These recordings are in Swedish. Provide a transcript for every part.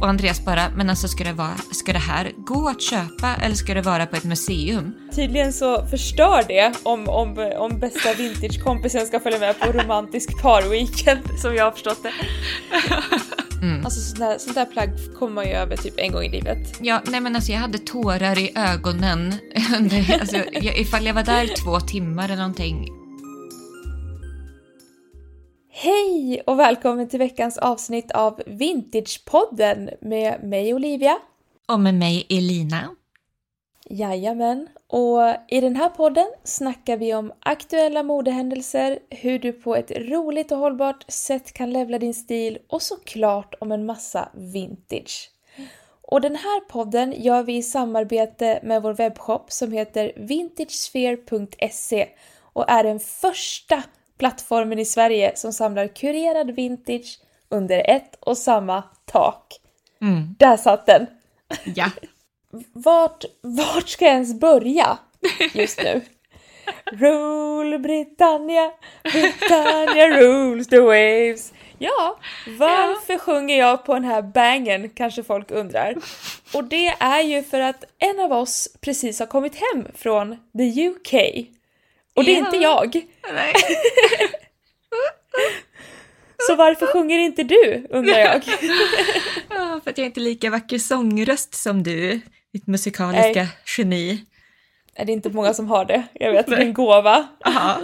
Och Andreas bara, men alltså ska det, vara, ska det här gå att köpa eller ska det vara på ett museum? Tydligen så förstör det om, om, om bästa vintagekompisen ska följa med på romantisk parweekend som jag har förstått det. Mm. Alltså sånt där, sånt där plagg kommer man ju över typ en gång i livet. Ja, nej men alltså jag hade tårar i ögonen under, alltså, jag, ifall jag var där två timmar eller någonting. Hej och välkommen till veckans avsnitt av Vintagepodden med mig Olivia. Och med mig Elina. Jajamän, och i den här podden snackar vi om aktuella modehändelser, hur du på ett roligt och hållbart sätt kan levla din stil och såklart om en massa vintage. Och den här podden gör vi i samarbete med vår webbshop som heter vintagesphere.se och är den första plattformen i Sverige som samlar kurerad vintage under ett och samma tak. Mm. Där satt den! Ja. vart, vart ska jag ens börja just nu? Rule Britannia, Britannia rules the waves. Ja, varför ja. sjunger jag på den här bangen kanske folk undrar. Och det är ju för att en av oss precis har kommit hem från the UK. Och det är inte jag. Nej. Så varför sjunger inte du, undrar jag? ja, för att jag är inte lika vacker sångröst som du, ditt musikaliska Nej. geni. Är det inte många som har det. Jag vet, det är en gåva. Aha.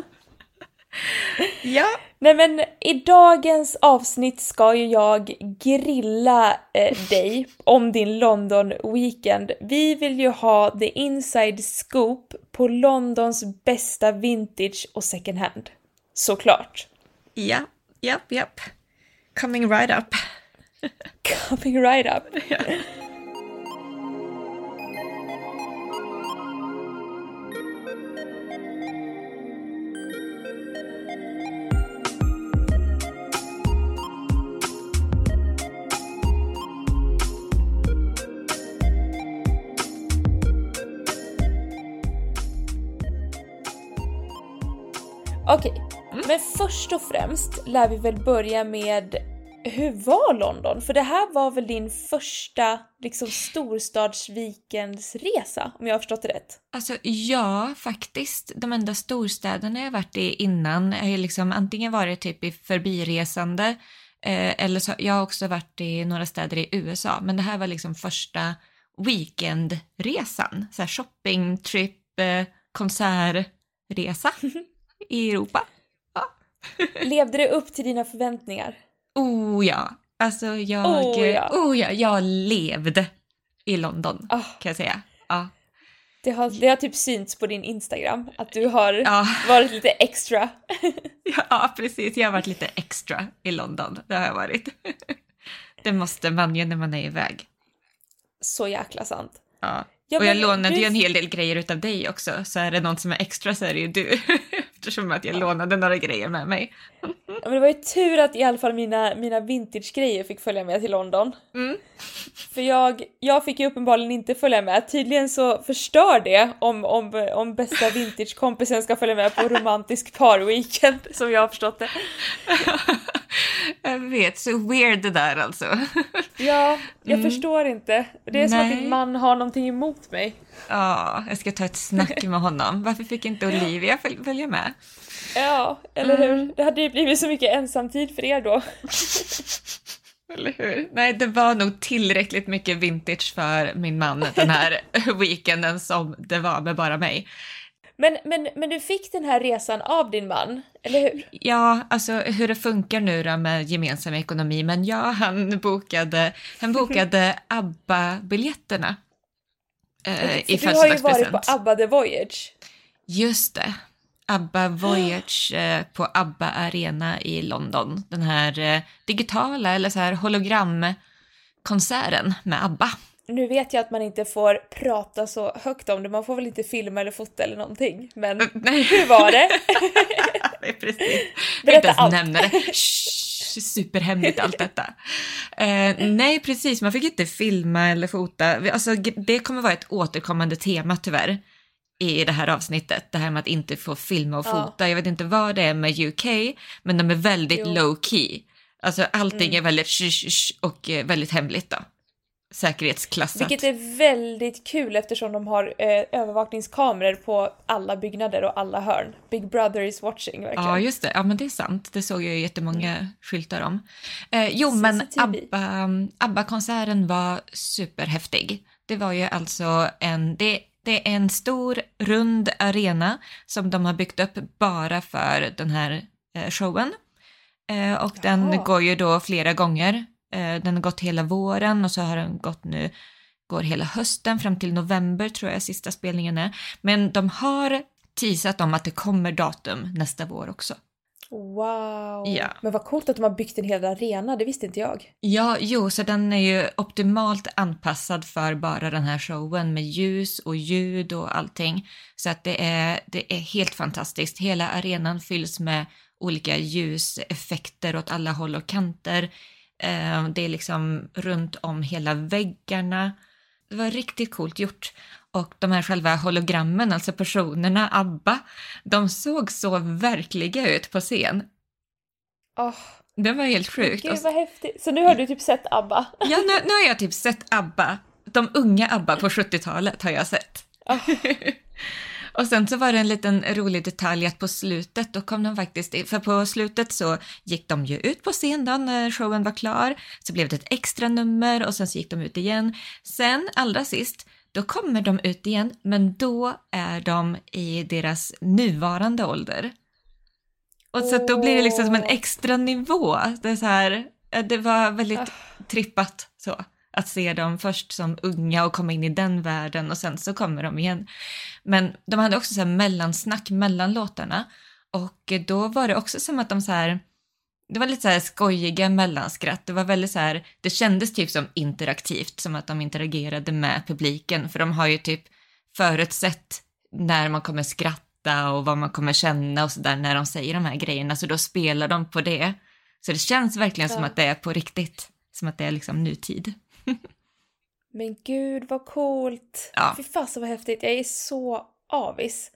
Ja. Nej men i dagens avsnitt ska ju jag grilla eh, dig om din London Weekend. Vi vill ju ha the inside scoop på Londons bästa vintage och second hand. Såklart. Ja, japp, japp. Coming right up. Coming right up. Okej, okay. mm. men först och främst lär vi väl börja med hur var London? För det här var väl din första liksom storstadsweekendsresa om jag har förstått det rätt? Alltså ja, faktiskt. De enda storstäderna jag varit i innan har ju liksom antingen varit typ i förbiresande eh, eller så, jag har också varit i några städer i USA, men det här var liksom första weekendresan. Så här shopping, trip, eh, konsertresa. i Europa. Ja. Levde det upp till dina förväntningar? Oh ja. Alltså jag, oh ja. Oh ja, jag levde i London oh. kan jag säga. Ja. Det har, det har typ synts på din Instagram att du har ja. varit lite extra. ja, precis. Jag har varit lite extra i London. Det har jag varit. det måste man ju när man är iväg. Så jäkla sant. Ja. Ja, och jag lånade du... ju en hel del grejer utav dig också, så är det någon som är extra så är det ju du. Eftersom att jag lånade några grejer med mig. Ja, men det var ju tur att i alla fall mina, mina vintage-grejer fick följa med till London. Mm. För jag, jag fick ju uppenbarligen inte följa med. Tydligen så förstör det om, om, om bästa vintage-kompisen ska följa med på romantisk parweekend, som jag har förstått det. Jag vet, så weird det där alltså. Ja, jag mm. förstår inte. Det är Nej. som att din man har någonting emot mig. Ja, jag ska ta ett snack med honom. Varför fick inte Olivia följa med? Ja, eller hur? Mm. Det hade ju blivit så mycket ensamtid för er då. Eller hur? Nej, det var nog tillräckligt mycket vintage för min man den här weekenden som det var med bara mig. Men, men, men du fick den här resan av din man, eller hur? Ja, alltså hur det funkar nu då med gemensam ekonomi, men ja, han bokade, han bokade ABBA-biljetterna eh, i födelsedagspresent. Du har ju varit på ABBA The Voyage. Just det. ABBA Voyage eh, på ABBA Arena i London. Den här eh, digitala eller så här hologramkonserten med ABBA. Nu vet jag att man inte får prata så högt om det, man får väl inte filma eller fota eller någonting. Men Nej. hur var det? Precis. Berätta inte ens nämna det. Shh, superhemligt allt detta. Uh, nej, precis, man fick inte filma eller fota. Alltså, det kommer vara ett återkommande tema tyvärr i det här avsnittet, det här med att inte få filma och fota. Ja. Jag vet inte vad det är med UK, men de är väldigt jo. low key. Alltså allting mm. är väldigt sh, sh, och eh, väldigt hemligt då. Säkerhetsklassat. Vilket är väldigt kul eftersom de har eh, övervakningskameror på alla byggnader och alla hörn. Big Brother is watching verkligen. Ja, just det. Ja, men det är sant. Det såg jag jättemånga mm. skyltar om. Eh, jo, men ABBA, ABBA-konserten var superhäftig. Det var ju alltså en... Det, det är en stor rund arena som de har byggt upp bara för den här eh, showen. Eh, och Jaha. den går ju då flera gånger den har gått hela våren och så har den gått nu, går hela hösten fram till november tror jag sista spelningen är. Men de har teasat om att det kommer datum nästa vår också. Wow! Ja. Men vad coolt att de har byggt en hel arena, det visste inte jag. Ja, jo, så den är ju optimalt anpassad för bara den här showen med ljus och ljud och allting. Så att det är, det är helt fantastiskt. Hela arenan fylls med olika ljuseffekter åt alla håll och kanter. Eh, det är liksom runt om hela väggarna. Det var riktigt coolt gjort. Och de här själva hologrammen, alltså personerna, ABBA, de såg så verkliga ut på scen. Oh. Det var helt sjukt. Gud vad häftigt. Så nu har du typ sett ABBA? Ja, nu, nu har jag typ sett ABBA. De unga ABBA på 70-talet har jag sett. Oh. Och sen så var det en liten rolig detalj att på slutet då kom de faktiskt, för på slutet så gick de ju ut på scen då när showen var klar, så blev det ett extra nummer och sen så gick de ut igen. Sen allra sist, då kommer de ut igen, men då är de i deras nuvarande ålder. Och så då blir det liksom som en extra nivå. Det, är så här, det var väldigt ah. trippat så att se dem först som unga och komma in i den världen och sen så kommer de igen. Men de hade också så här mellansnack mellan låtarna och då var det också som att de så här det var lite så här skojiga mellanskratt. Det var väldigt så här, det kändes typ som interaktivt, som att de interagerade med publiken, för de har ju typ förutsett när man kommer skratta och vad man kommer känna och sådär när de säger de här grejerna, så då spelar de på det. Så det känns verkligen ja. som att det är på riktigt, som att det är liksom nutid. Men gud vad coolt! Ja. Fy fasen vad häftigt, jag är så avis.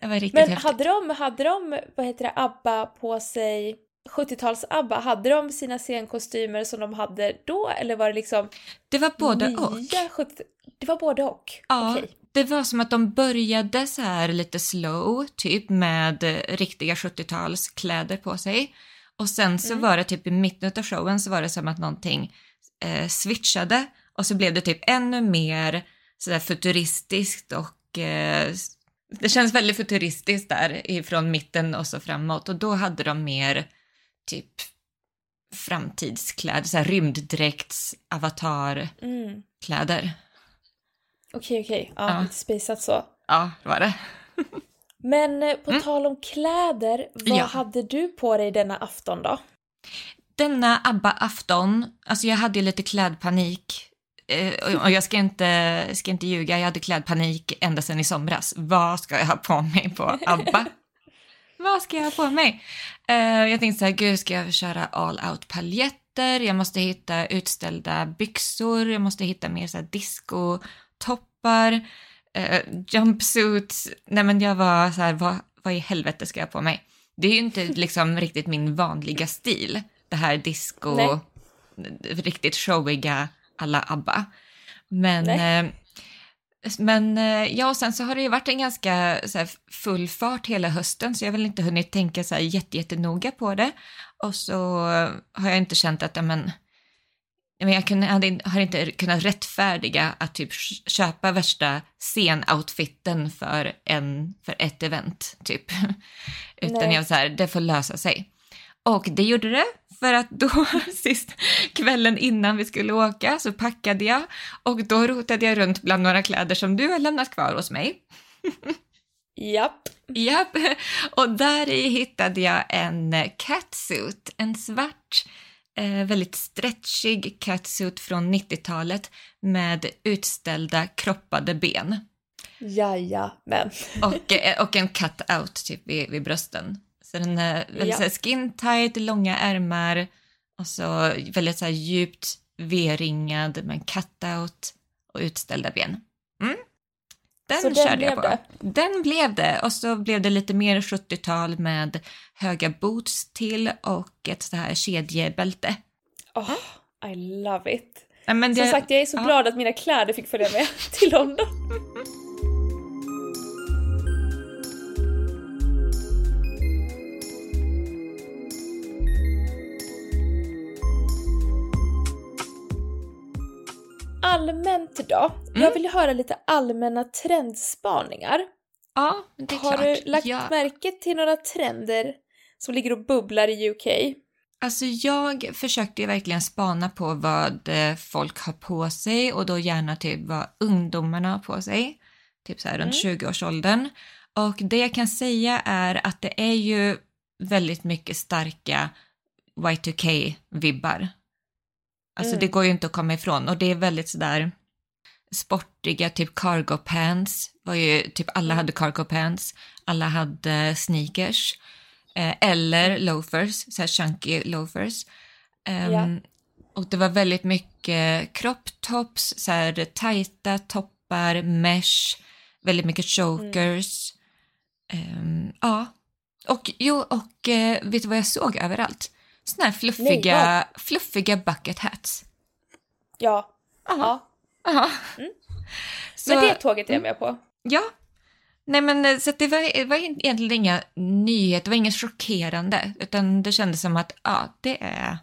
Det var riktigt Men häftigt. hade de, hade de, vad heter det, ABBA på sig 70-tals-ABBA, hade de sina scenkostymer som de hade då eller var det liksom Det var både och. 70... Det var både och? Ja, okay. det var som att de började så här lite slow, typ med riktiga 70-talskläder på sig. Och sen så mm. var det typ i mitten av showen så var det som att någonting eh, switchade och så blev det typ ännu mer sådär futuristiskt och eh, det känns väldigt futuristiskt där ifrån mitten och så framåt och då hade de mer typ framtidskläder, såhär rymddräkts avatarkläder. Mm. Okej, okej. Ja, ja. lite spejsat så. Ja, det var det. Men eh, på mm. tal om kläder, vad ja. hade du på dig denna afton då? Denna ABBA-afton, alltså jag hade ju lite klädpanik. Eh, och jag ska inte, ska inte ljuga, jag hade klädpanik ända sedan i somras. Vad ska jag ha på mig på ABBA? Vad ska jag ha på mig? Eh, jag tänkte så här, gud ska jag köra all out paljetter? Jag måste hitta utställda byxor, jag måste hitta mer så här disco-toppar, eh, jumpsuits. Nej men jag var så här, vad, vad i helvete ska jag ha på mig? Det är ju inte liksom riktigt min vanliga stil det här disco, Nej. riktigt showiga alla ABBA. Men, eh, men eh, ja, och sen så har det ju varit en ganska så här, full fart hela hösten så jag har väl inte hunnit tänka så här jättenoga på det. Och så har jag inte känt att, men, jag kunde, hade, har inte kunnat rättfärdiga att typ köpa värsta scenoutfitten för, en, för ett event, typ. Utan Nej. jag var så här, det får lösa sig. Och det gjorde det, för att då sist kvällen innan vi skulle åka så packade jag och då rotade jag runt bland några kläder som du har lämnat kvar hos mig. Japp. Japp. Och där i hittade jag en catsuit, en svart eh, väldigt stretchig catsuit från 90-talet med utställda kroppade ben. Jajamän. Och, eh, och en cut-out typ vid, vid brösten. Så den är väldigt ja. skin tight, långa ärmar och så väldigt så djupt V-ringad med cut-out och utställda ben. Mm. Den så körde den jag på. Det? Den blev det och så blev det lite mer 70-tal med höga boots till och ett så här kedjebälte. Oh, I love it. Men det... Som sagt, jag är så ja. glad att mina kläder fick följa med till London. Allmänt då. Mm. Jag vill höra lite allmänna trendspaningar. Ja, det är Har klart. du lagt ja. märke till några trender som ligger och bubblar i UK? Alltså jag försökte ju verkligen spana på vad eh, folk har på sig och då gärna typ vad ungdomarna har på sig. Typ så här runt mm. 20-årsåldern. Och det jag kan säga är att det är ju väldigt mycket starka Y2K-vibbar Alltså mm. det går ju inte att komma ifrån och det är väldigt sådär sportiga, typ cargo pants, var ju, typ alla mm. hade cargo pants, alla hade sneakers eh, eller mm. loafers, så här chunky loafers. Um, ehm, yeah. Och det var väldigt mycket crop tops, så här tajta toppar, mesh, väldigt mycket chokers. Mm. Um, ja, och jo, och eh, vet du vad jag såg överallt? Såna här fluffiga, Nej, fluffiga bucket hats. Ja. Aha. Ja. Mm. Så, men det tåget är jag med på. Ja. Nej men eh, så det var, det var egentligen inga nyheter, det var inget chockerande, utan det kändes som att ja, det är,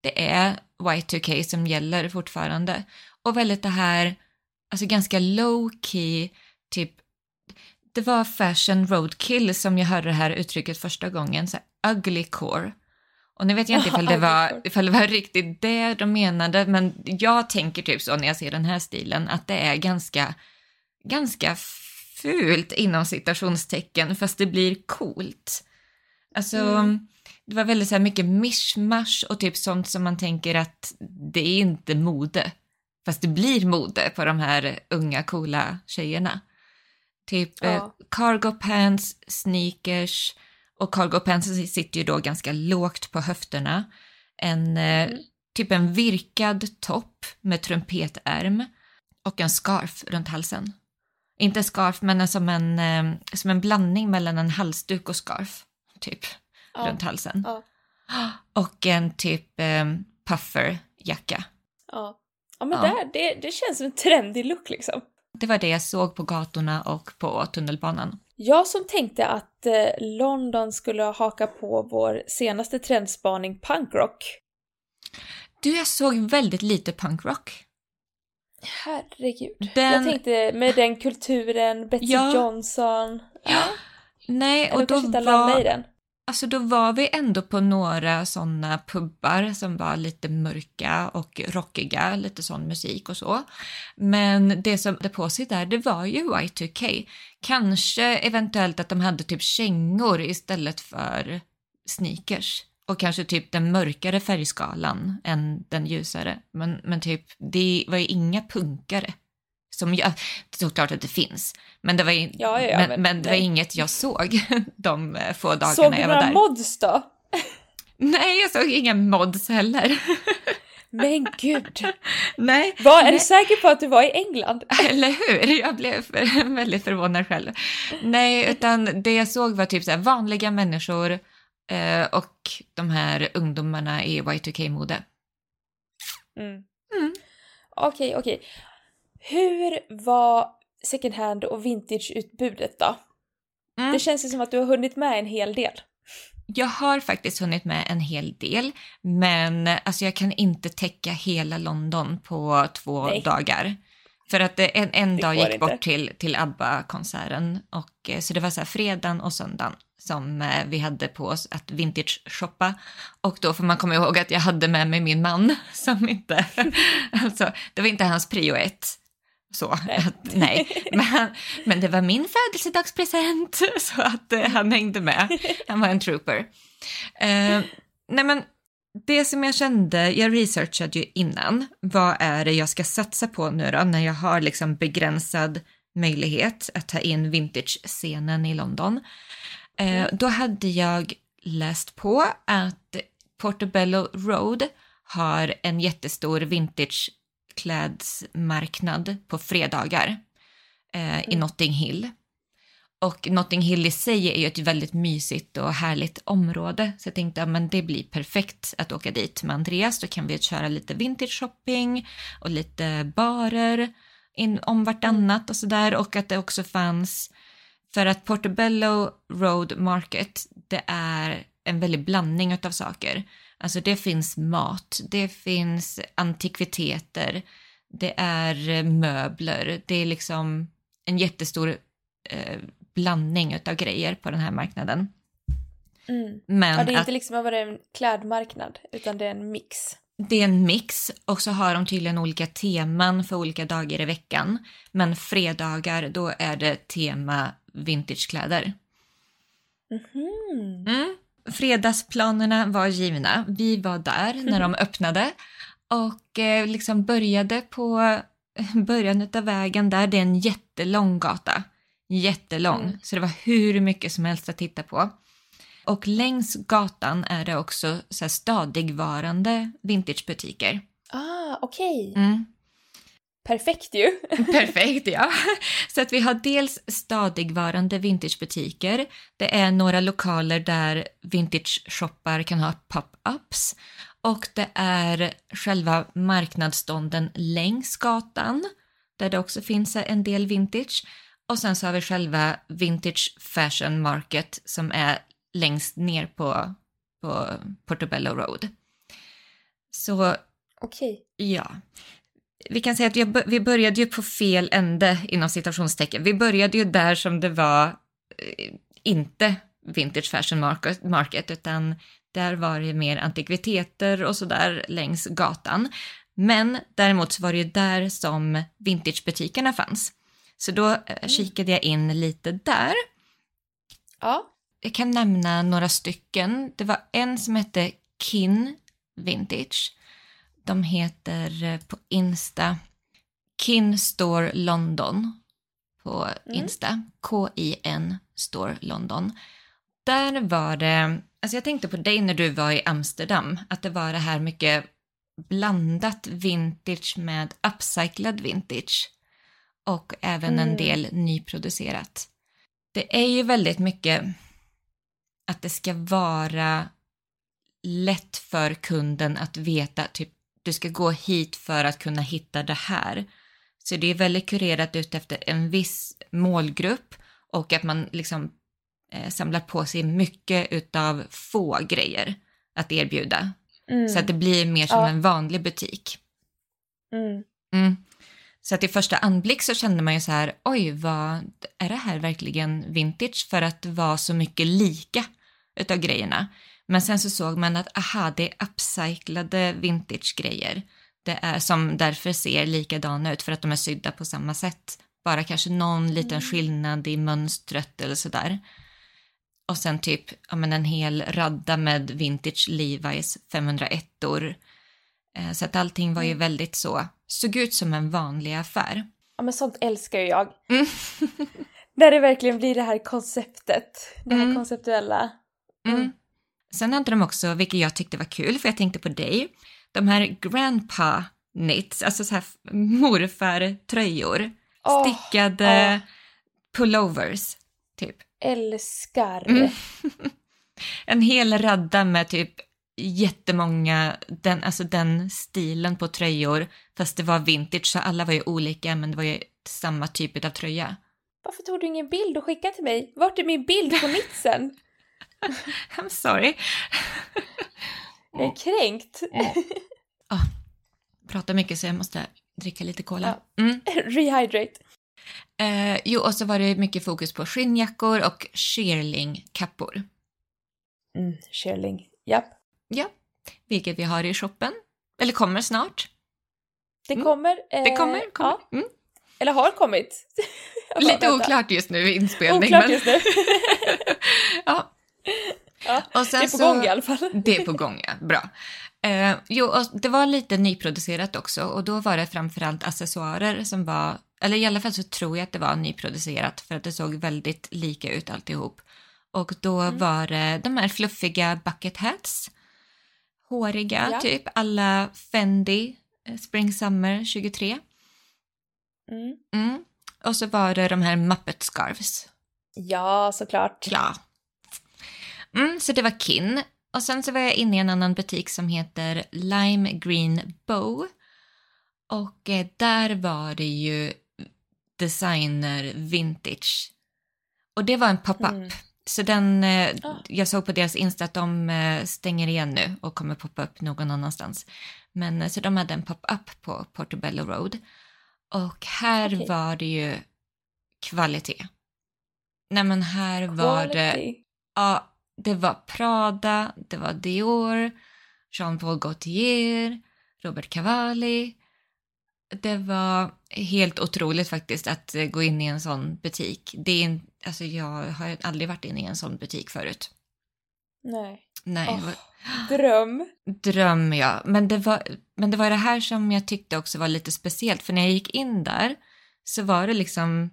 det är Y2K som gäller fortfarande. Och väldigt det här, alltså ganska low key, typ det var fashion roadkill som jag hörde det här uttrycket första gången, så här, ugly core. Och nu vet jag inte ifall det, var, ifall det var riktigt det de menade, men jag tänker typ så när jag ser den här stilen, att det är ganska, ganska fult inom citationstecken, fast det blir coolt. Alltså, mm. det var väldigt så här mycket mischmasch och typ sånt som man tänker att det är inte mode, fast det blir mode på de här unga coola tjejerna. Typ ja. eh, cargo pants, sneakers, och cargo pants sitter ju då ganska lågt på höfterna. En, eh, mm. typ en virkad topp med trumpetärm och en scarf runt halsen. Inte scarf, men som en, eh, som en blandning mellan en halsduk och scarf, typ, ja. runt halsen. Ja. Och en typ eh, pufferjacka. Ja. ja, men ja. Där, det, det känns som en trendig look liksom. Det var det jag såg på gatorna och på tunnelbanan. Jag som tänkte att eh, London skulle haka på vår senaste trendspaning punkrock. Du, jag såg väldigt lite punkrock. Herregud. Den... Jag tänkte med den kulturen, Betsy ja. Johnson. Ja. Nej, och då var... I den. Alltså då var vi ändå på några sådana pubbar som var lite mörka och rockiga, lite sån musik och så. Men det som hade på sig där, det var ju Y2K. Kanske eventuellt att de hade typ kängor istället för sneakers. Och kanske typ den mörkare färgskalan än den ljusare. Men, men typ, det var ju inga punkare. Som jag, såklart att det finns, men det var, ja, ja, ja, men, men, men, det var inget jag såg de eh, få dagarna såg jag var där. Såg du några mods då? Nej, jag såg inga mods heller. Men gud! Nej. Var, är nej. du säker på att du var i England? Eller hur? Jag blev väldigt förvånad själv. Nej, utan det jag såg var typ så vanliga människor eh, och de här ungdomarna i Y2K-mode. Mm. Mm. Okej, okej. Hur var second hand och vintage-utbudet då? Mm. Det känns ju som att du har hunnit med en hel del. Jag har faktiskt hunnit med en hel del, men alltså jag kan inte täcka hela London på två Nej. dagar. För att en, en dag gick inte. bort till, till ABBA-konserten och eh, så det var så här fredagen och söndagen som eh, vi hade på oss att vintage-shoppa. Och då får man komma ihåg att jag hade med mig min man som inte, alltså det var inte hans prio ett. Så, nej. Att, nej. Men, men det var min födelsedagspresent så att eh, han hängde med. Han var en trooper. Eh, nej men det som jag kände, jag researchade ju innan, vad är det jag ska satsa på nu då när jag har liksom begränsad möjlighet att ta in vintage-scenen i London. Eh, då hade jag läst på att Portobello Road har en jättestor vintage klädsmarknad på fredagar eh, mm. i Notting Hill. Och Notting Hill i sig är ju ett väldigt mysigt och härligt område. Så jag tänkte att ja, det blir perfekt att åka dit med Andreas. Då kan vi köra lite vintage shopping och lite barer in, om vartannat och sådär. Och att det också fanns, för att Portobello Road Market, det är en väldig blandning av saker. Alltså det finns mat, det finns antikviteter, det är möbler, det är liksom en jättestor eh, blandning av grejer på den här marknaden. Mm. Men ja, det är inte liksom bara en klädmarknad, utan det är en mix. Det är en mix och så har de tydligen olika teman för olika dagar i veckan. Men fredagar, då är det tema vintagekläder. Mm-hmm. Mm. Fredagsplanerna var givna. Vi var där när de öppnade och eh, liksom började på början av vägen där. Det är en jättelång gata. Jättelång, mm. så det var hur mycket som helst att titta på. Och längs gatan är det också så här stadigvarande vintagebutiker. Ah, okej. Okay. Mm. Perfekt ju! Perfekt, ja. Så att vi har dels stadigvarande vintagebutiker. Det är några lokaler där vintage-shoppar kan ha pop-ups. Och det är själva marknadsstånden längs gatan, där det också finns en del vintage. Och sen så har vi själva Vintage Fashion Market som är längst ner på, på Portobello Road. Så... Okej. Okay. Ja. Vi kan säga att vi började ju på fel ände inom citationstecken. Vi började ju där som det var eh, inte Vintage Fashion Market, market utan där var det mer antikviteter och sådär längs gatan. Men däremot så var det ju där som vintagebutikerna fanns. Så då eh, mm. kikade jag in lite där. Ja. Jag kan nämna några stycken. Det var en som hette Kin Vintage. De heter eh, på Insta Kin Store London på mm. Insta. Mm. K-I-N Store London. Där var det, alltså jag tänkte på dig när du var i Amsterdam, att det var det här mycket blandat vintage med upcyclad vintage och även en mm. del nyproducerat. Det är ju väldigt mycket att det ska vara lätt för kunden att veta typ du ska gå hit för att kunna hitta det här. Så det är väldigt kurerat ut efter en viss målgrupp och att man liksom eh, samlar på sig mycket utav få grejer att erbjuda. Mm. Så att det blir mer som ja. en vanlig butik. Mm. Mm. Så att i första anblick så kände man ju så här, oj, vad, är det här verkligen vintage för att vara så mycket lika utav grejerna? Men sen så såg man att, aha, det är upcyclade vintage-grejer. Det är som därför ser likadana ut för att de är sydda på samma sätt. Bara kanske någon liten mm. skillnad i mönstret eller sådär. Och sen typ, ja men en hel radda med vintage Levi's 501-or Eh, så att allting var ju mm. väldigt så, såg ut som en vanlig affär. Ja men sånt älskar ju jag. Mm. När det verkligen blir det här konceptet, det här mm. konceptuella. Mm. Sen hade de också, vilket jag tyckte var kul, för jag tänkte på dig, de här grandpa knits, alltså så här morfar-tröjor. Oh, stickade oh. pullovers, typ. Älskar. Mm. en hel radda med typ jättemånga, den, alltså den stilen på tröjor, fast det var vintage så alla var ju olika men det var ju samma typ av tröja. Varför tog du ingen bild och skickade till mig? Vart är min bild på nitsen? I'm sorry. jag är kränkt. oh, pratar mycket så jag måste dricka lite cola. Mm. Rehydrate. Eh, jo, och så var det mycket fokus på skinnjackor och shearling-kappor. Mm, shearling, japp. Ja, vilket vi har i shoppen. Eller kommer snart. Det mm. kommer. Eh, det kommer. kommer. Ja. Mm. Eller har kommit. Lite oklart just nu i inspelning. Oklart men... just nu. ja. Ja. Det är på så... gång i alla fall. det är på gång, ja. Bra. Eh, jo, och det var lite nyproducerat också och då var det framförallt accessoarer som var, eller i alla fall så tror jag att det var nyproducerat för att det såg väldigt lika ut alltihop. Och då mm. var det de här fluffiga bucket hats håriga, ja. typ alla Fendi eh, Spring Summer 23. Mm. Mm. Och så var det de här Muppet Scarves. Ja, såklart. Ja. Mm, så det var Kin. Och sen så var jag inne i en annan butik som heter Lime Green Bow. Och eh, där var det ju designer vintage. Och det var en pop-up. Mm. Så den, eh, ah. jag såg på deras Insta att de eh, stänger igen nu och kommer poppa upp någon annanstans. Men så de hade en pop-up på Portobello Road. Och här okay. var det ju kvalitet. Nej men här Quality. var det, ja det var Prada, det var Dior, Jean-Paul Gaultier, Robert Cavalli. Det var helt otroligt faktiskt att gå in i en sån butik. Det är, alltså jag har aldrig varit inne i en sån butik förut. Nej. Nej. Oh, dröm. Dröm, ja. Men det, var, men det var det här som jag tyckte också var lite speciellt, för när jag gick in där så var det liksom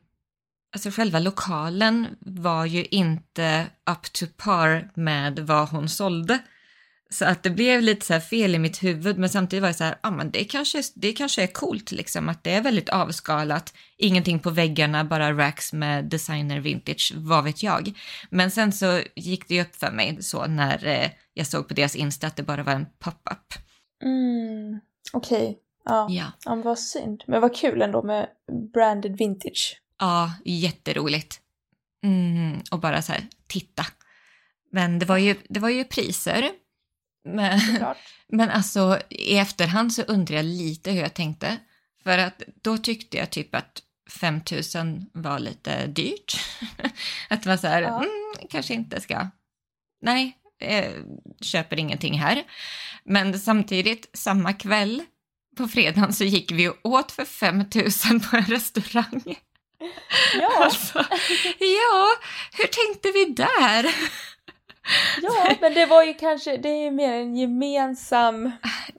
alltså själva lokalen var ju inte up to par med vad hon sålde. Så att det blev lite så fel i mitt huvud, men samtidigt var det så här, ja men det kanske, det kanske är coolt liksom, att det är väldigt avskalat, ingenting på väggarna, bara racks med designer vintage, vad vet jag. Men sen så gick det ju upp för mig så när eh, jag såg på deras Insta att det bara var en pop-up. Mm, okej. Okay. Ja. ja. ja, vad synd. Men vad kul ändå med branded vintage. Ja, jätteroligt. Mm, och bara så här, titta. Men det var ju, det var ju priser. Men, men alltså i efterhand så undrar jag lite hur jag tänkte. För att då tyckte jag typ att 5000 var lite dyrt. att det var så här, ja. mm, kanske inte ska, nej, eh, köper ingenting här. Men samtidigt, samma kväll på fredagen så gick vi och åt för 5000 på en restaurang. Ja. Alltså, ja, hur tänkte vi där? Ja, men det var ju kanske, det är ju mer en gemensam...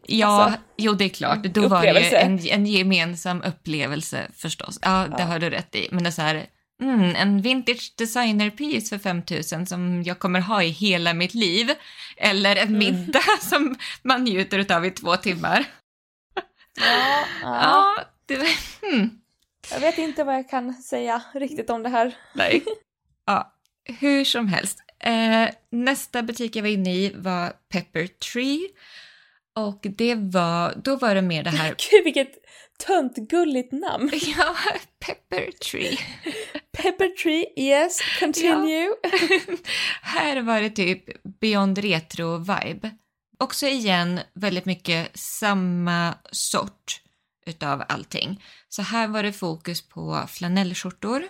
Ja, alltså, jo det är klart. Då var det ju en, en gemensam upplevelse förstås. Ja, det ja. har du rätt i. Men det är så här, mm, en vintage designer piece för 5000 som jag kommer ha i hela mitt liv. Eller en mm. middag mm. som man njuter av i två timmar. Ja, ja. ja det, hmm. Jag vet inte vad jag kan säga riktigt om det här. Nej. Ja, hur som helst. Eh, nästa butik jag var inne i var Pepper Tree. Och det var, då var det mer det här... Gud vilket töntgulligt namn! Ja, Pepper Tree. Pepper Tree, yes, continue. Här var det typ Beyond Retro-vibe. Också igen väldigt mycket samma sort utav allting. Så här var det fokus på flanellskjortor,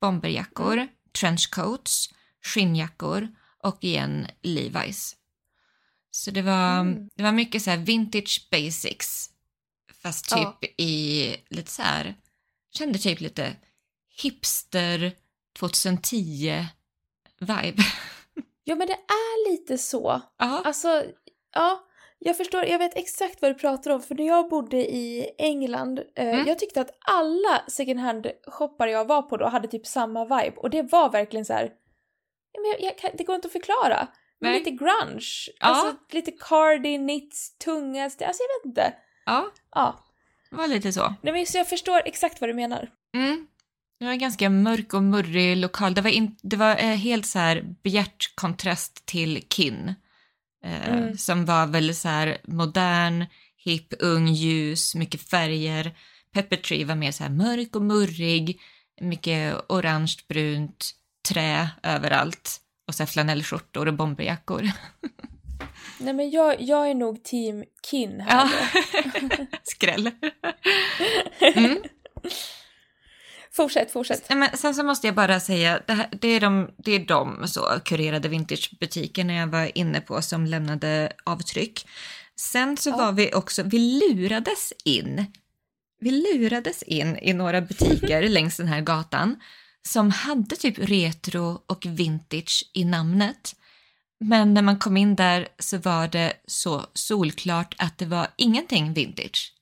bomberjackor, mm. trenchcoats, skinnjackor och igen Levi's. Så det var, mm. det var mycket så här vintage basics. Fast typ ja. i lite så här, kände typ lite hipster 2010 vibe. Ja men det är lite så. Aha. Alltså, ja. Jag förstår, jag vet exakt vad du pratar om för när jag bodde i England, eh, mm. jag tyckte att alla second hand-shoppar jag var på då hade typ samma vibe och det var verkligen så här, jag, jag, det går inte att förklara. Men lite grunge, ja. alltså lite cardi, knits, tunga, alltså jag vet inte. Ja, ja. det var lite så. Nej men så jag förstår exakt vad du menar. Mm. Det var en ganska mörk och murrig lokal. Det var, in, det var eh, helt så här bjärt kontrast till Kin. Eh, mm. Som var väldigt så här modern, hipp, ung, ljus, mycket färger. Pepper Tree var mer så här mörk och murrig, mycket orange, brunt, trä överallt och så flanellskjortor och bomberjackor. Nej men jag, jag är nog team Kin här ja. Skräll. Mm. Fortsätt, fortsätt. Men sen så måste jag bara säga, det, här, det, är de, det är de så kurerade vintagebutikerna jag var inne på som lämnade avtryck. Sen så ja. var vi också, vi lurades in. Vi lurades in i några butiker längs den här gatan som hade typ retro och vintage i namnet. Men när man kom in där så var det så solklart att det var ingenting vintage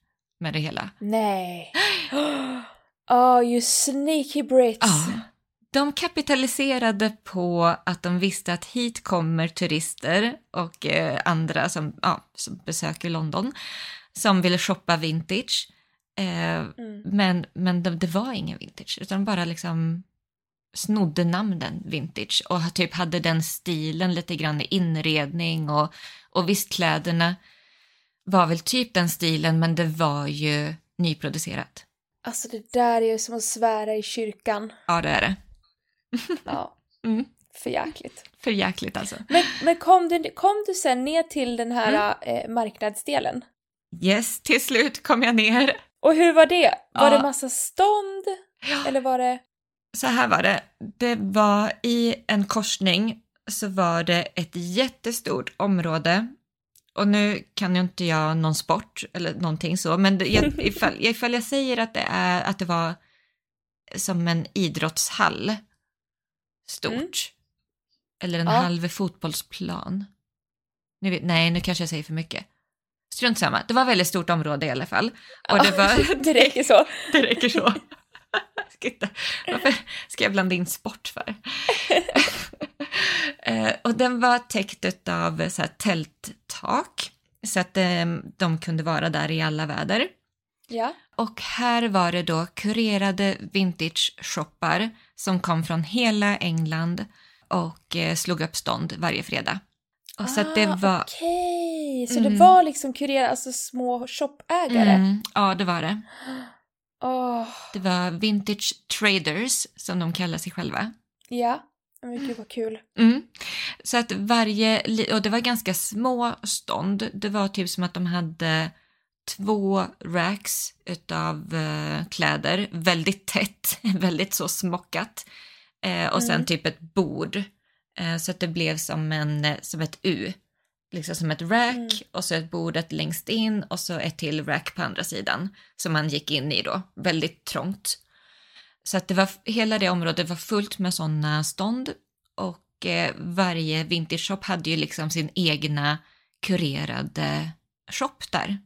med det hela. Nej. Oh, you sneaky Brits. Ja. De kapitaliserade på att de visste att hit kommer turister och eh, andra som, ja, som besöker London som ville shoppa vintage. Eh, mm. Men, men det, det, var ingen vintage utan bara liksom snodde namnen vintage och typ hade den stilen lite grann i inredning och, och visst kläderna var väl typ den stilen men det var ju nyproducerat. Alltså det där är ju som att svära i kyrkan. Ja det är det. Ja. Mm. För jäkligt. För jäkligt alltså. Men, men kom, du, kom du sen ner till den här mm. eh, marknadsdelen? Yes, till slut kom jag ner. Och hur var det? Var ja. det massa stånd? Ja. Eller var det? Så här var det. Det var i en korsning så var det ett jättestort område och nu kan ju inte jag någon sport eller någonting så, men det, jag, ifall, ifall jag säger att det, är, att det var som en idrottshall stort, mm. eller en ja. halv fotbollsplan. Nu, nej, nu kanske jag säger för mycket. Strunt samma, det var ett väldigt stort område i alla fall. Och ja, det, var, det räcker så. det räcker så. Varför ska jag blanda in sport för? Eh, och den var täckt av så här, tälttak så att eh, de kunde vara där i alla väder. Ja. Och här var det då kurerade vintage-shoppar som kom från hela England och eh, slog upp stånd varje fredag. Och ah, så det var... Okej, okay. så mm. det var liksom kurerat, alltså små shopägare? Mm, ja, det var det. Oh. Det var vintage traders som de kallar sig själva. Ja. Men gud vad kul. Mm. Så att varje, och det var ganska små stånd. Det var typ som att de hade två racks utav uh, kläder, väldigt tätt, väldigt så smockat. Uh, och sen mm. typ ett bord. Uh, så att det blev som, en, som ett U. Liksom som ett rack mm. och så ett bordet längst in och så ett till rack på andra sidan som man gick in i då, väldigt trångt. Så att det var, hela det området var fullt med sådana stånd och eh, varje vintage shop hade ju liksom sin egna kurerade shop där.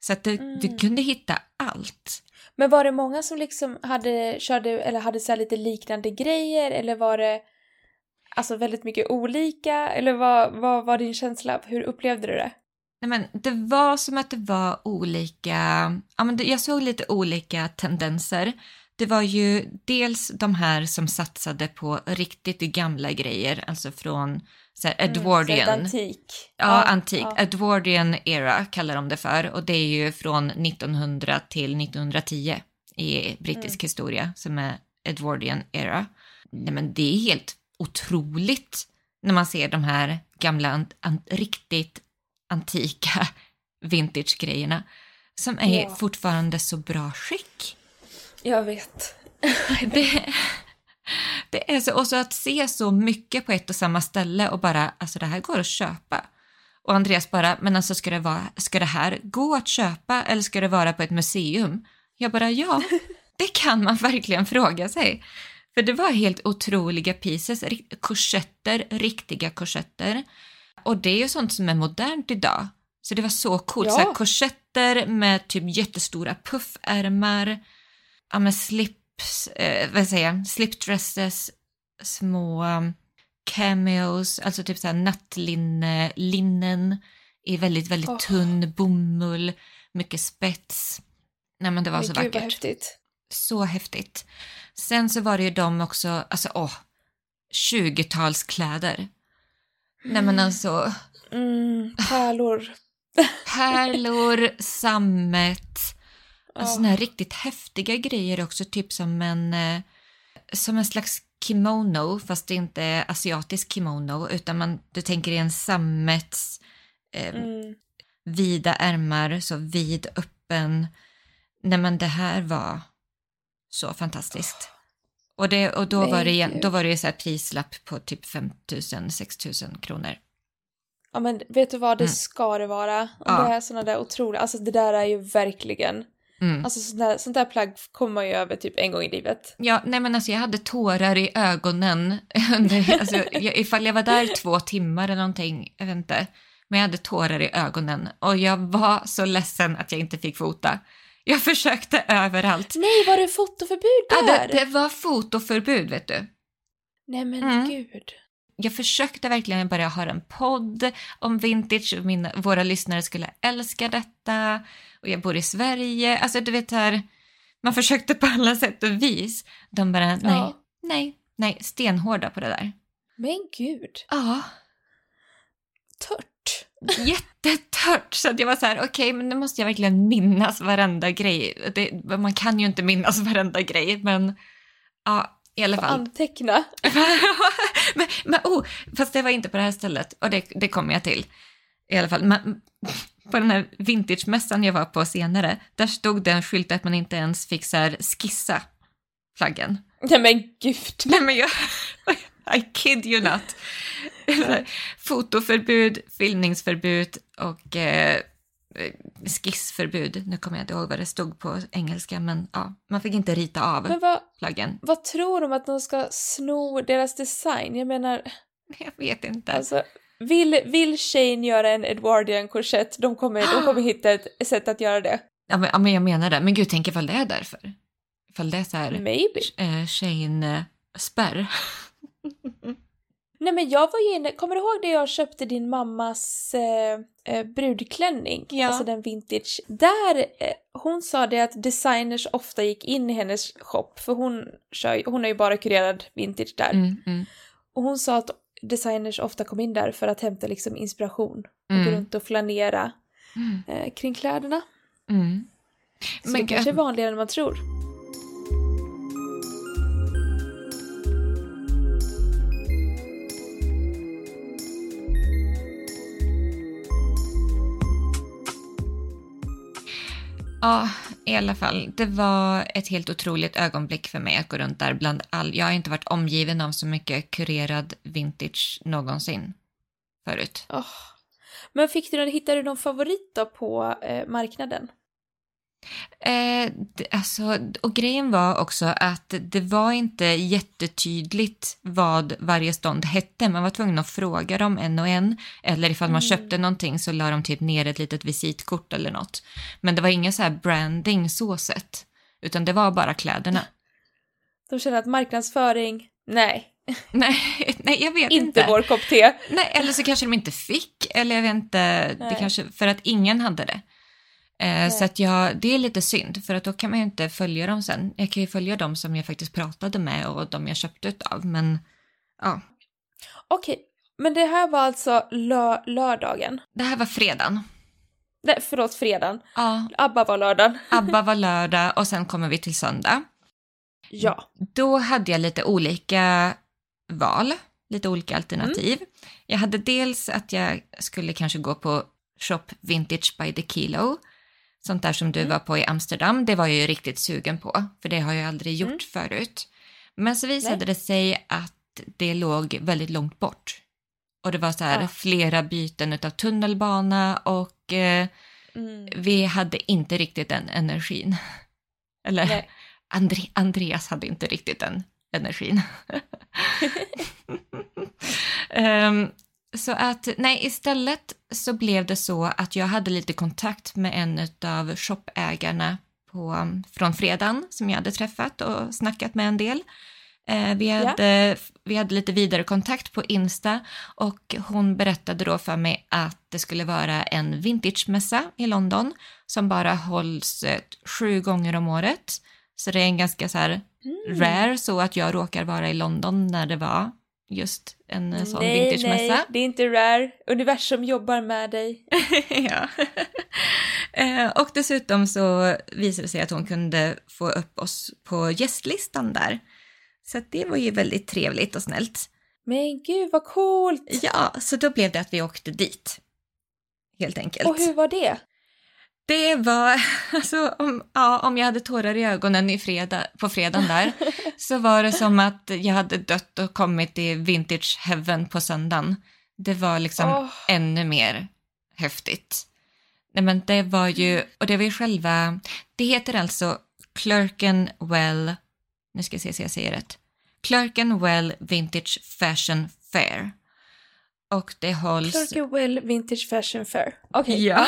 Så att det, mm. du kunde hitta allt. Men var det många som liksom hade, körde, eller hade så lite liknande grejer eller var det alltså väldigt mycket olika? Eller vad, vad var din känsla? Hur upplevde du det? Nej, men det var som att det var olika, ja, men jag såg lite olika tendenser. Det var ju dels de här som satsade på riktigt gamla grejer, alltså från så här, Edwardian. Mm, antik. Ja, ja antik. Ja. Edwardian era kallar de det för och det är ju från 1900 till 1910 i brittisk mm. historia som är Edwardian era. Nej, men det är helt otroligt när man ser de här gamla, an, an, riktigt antika vintage-grejerna som är ja. fortfarande så bra skick. Jag vet. det, det är så, och så att se så mycket på ett och samma ställe och bara, alltså det här går att köpa. Och Andreas bara, men alltså ska det, vara, ska det här gå att köpa eller ska det vara på ett museum? Jag bara, ja, det kan man verkligen fråga sig. För det var helt otroliga pieces, korsetter, riktiga korsetter. Och det är ju sånt som är modernt idag. Så det var så coolt, ja. så korsetter med typ jättestora puffärmar, ja men slips, eh, vad säger jag, slipdresses, små um, cameos, alltså typ såhär nattlinne, linnen i väldigt, väldigt oh. tunn bomull, mycket spets. Nej men det var men så gud, vackert. häftigt. Så häftigt. Sen så var det ju de också, alltså åh, 20-talskläder. Mm. Nej men mm. alltså. Mm, pärlor. pärlor, sammet, Alltså såna här riktigt häftiga grejer också, typ som en, eh, som en slags kimono, fast det inte är asiatisk kimono, utan man, du tänker i en sammets, eh, mm. vida ärmar, så vid öppen. Nej men det här var så fantastiskt. Och, det, och då, var det, då var det så här prislapp på typ 5 000, 6 000 kronor. Ja men vet du vad, det mm. ska det vara. Och ja. det är såna där otroliga, alltså det där är ju verkligen Mm. Alltså sånt där, sånt där plagg kommer man ju över typ en gång i livet. Ja, nej men alltså jag hade tårar i ögonen under, alltså, jag, ifall jag var där två timmar eller någonting, jag vet inte. Men jag hade tårar i ögonen och jag var så ledsen att jag inte fick fota. Jag försökte överallt. Nej, var det fotoförbud där? Ja, det, det var fotoförbud vet du. Nej men mm. gud. Jag försökte verkligen börja ha en podd om vintage och mina, våra lyssnare skulle älska detta och jag bor i Sverige. Alltså du vet här, man försökte på alla sätt och vis. De bara, nej, ja. nej, nej, stenhårda på det där. Men gud. Ja. Tört. Jättetört. Så att jag var så här, okej, okay, men nu måste jag verkligen minnas varenda grej. Det, man kan ju inte minnas varenda grej, men ja, i alla fall. Anteckna. men, men, oh, fast det var inte på det här stället och det, det kommer jag till. I alla fall. Men, på den här vintagemässan jag var på senare, där stod det en skylt att man inte ens fick så här skissa flaggan. Nej men gud. Nej men jag, I kid you not. Fotoförbud, filmningsförbud och eh, skissförbud. Nu kommer jag inte ihåg vad det stod på engelska, men ja, man fick inte rita av men vad, flaggen. Vad tror de att de ska sno deras design? Jag menar... Jag vet inte. Alltså, vill, vill Shane göra en Edwardian korsett, de kommer, de kommer hitta ett sätt att göra det. Ja men, ja, men jag menar det. Men gud, tänk ifall det är därför. Ifall det är så här... Maybe. Eh, Shane-spärr. Nej men jag var ju inne, kommer du ihåg det jag köpte din mammas eh, eh, brudklänning? Ja. Alltså den vintage. Där, eh, hon sa det att designers ofta gick in i hennes shop, för hon, kör, hon är ju bara kurerad vintage där. Mm, mm. Och hon sa att designers ofta kom in där för att hämta liksom inspiration och mm. gå runt och flanera mm. eh, kring kläderna. Mm. Så Men, det kanske är vanligare än man tror. Ja, i alla fall. Det var ett helt otroligt ögonblick för mig att gå runt där bland all... Jag har inte varit omgiven av så mycket kurerad vintage någonsin förut. Oh. Men fick du, hittade du någon favorit då på eh, marknaden? Eh, alltså, och grejen var också att det var inte jättetydligt vad varje stånd hette. Man var tvungen att fråga dem en och en. Eller ifall man mm. köpte någonting så la de typ ner ett litet visitkort eller något. Men det var ingen så här branding så sett. Utan det var bara kläderna. De känner att marknadsföring, nej. nej, nej, jag vet inte. Inte vår kopp te. Nej, eller så kanske de inte fick. Eller jag vet inte, det kanske, för att ingen hade det. Eh, så att jag, det är lite synd för att då kan man ju inte följa dem sen. Jag kan ju följa dem som jag faktiskt pratade med och de jag köpte utav men ja. Okej, men det här var alltså lö lördagen? Det här var fredagen. Nej, förlåt, fredagen. Ja. Abba var lördagen. Abba var lördag och sen kommer vi till söndag. Ja. Då hade jag lite olika val, lite olika alternativ. Mm. Jag hade dels att jag skulle kanske gå på Shop Vintage by the Kilo sånt där som du mm. var på i Amsterdam, det var jag ju riktigt sugen på, för det har jag aldrig gjort mm. förut. Men så visade Nej. det sig att det låg väldigt långt bort. Och det var så här ja. flera byten av tunnelbana och eh, mm. vi hade inte riktigt den energin. Eller Andre Andreas hade inte riktigt den energin. um, Så att nej, istället så blev det så att jag hade lite kontakt med en av shopägarna på, från fredagen som jag hade träffat och snackat med en del. Eh, vi, hade, yeah. vi hade lite vidare kontakt på Insta och hon berättade då för mig att det skulle vara en vintagemässa i London som bara hålls eh, sju gånger om året. Så det är en ganska så här mm. rare så att jag råkar vara i London när det var just en sån nej, vintagemässa. Nej, det är inte rare. Universum jobbar med dig. ja. Eh, och dessutom så visade det sig att hon kunde få upp oss på gästlistan där. Så det var ju väldigt trevligt och snällt. Men gud vad coolt! Ja, så då blev det att vi åkte dit. Helt enkelt. Och hur var det? Det var, alltså om, ja, om jag hade tårar i ögonen i fredag, på fredagen där, så var det som att jag hade dött och kommit i vintage heaven på söndagen. Det var liksom oh. ännu mer häftigt. Nej men det var ju, och det var ju själva, det heter alltså Clerkenwell, nu ska jag se så jag säger rätt, Clerkenwell Vintage Fashion Fair. Och det hålls... Clerkenwell Vintage Fashion Fair. Okej. Okay. Ja.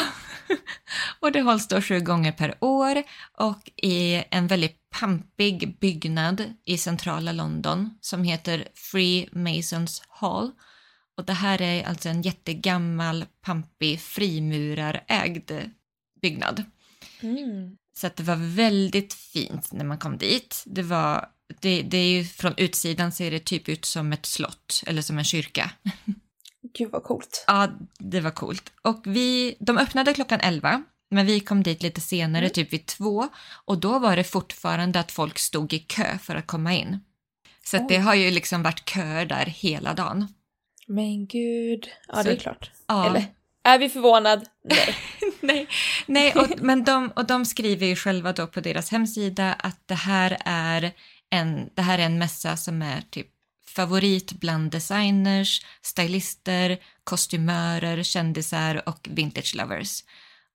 och det hålls då sju gånger per år och i en väldigt pampig byggnad i centrala London som heter Free Masons Hall. Och det här är alltså en jättegammal, pampig, frimurarägd byggnad. Mm. Så att det var väldigt fint när man kom dit. Det var det, det är ju från utsidan ser det typ ut som ett slott eller som en kyrka. Gud vad coolt. Ja, det var coolt. Och vi, de öppnade klockan 11, men vi kom dit lite senare, mm. typ vid två. Och då var det fortfarande att folk stod i kö för att komma in. Så det har ju liksom varit köer där hela dagen. Men gud. Ja, Så, det är klart. Ja. Eller? Är vi förvånad? Nej. nej, nej och, men de, och de skriver ju själva då på deras hemsida att det här är en, det här är en mässa som är typ favorit bland designers, stylister, kostymörer, kändisar och vintage lovers.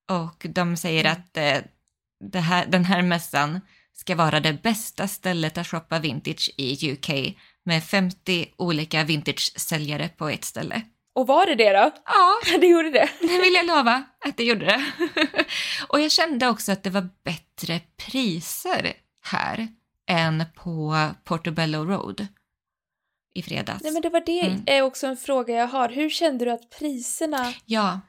Och de säger mm. att eh, här, den här mässan ska vara det bästa stället att shoppa vintage i UK med 50 olika vintage-säljare på ett ställe. Och var det det då? Ja, det gjorde det. Det vill jag lova att det gjorde det. och jag kände också att det var bättre priser här än på Portobello Road i fredags. Nej men det var det mm. är också en fråga jag har. Hur kände du att priserna... Ja.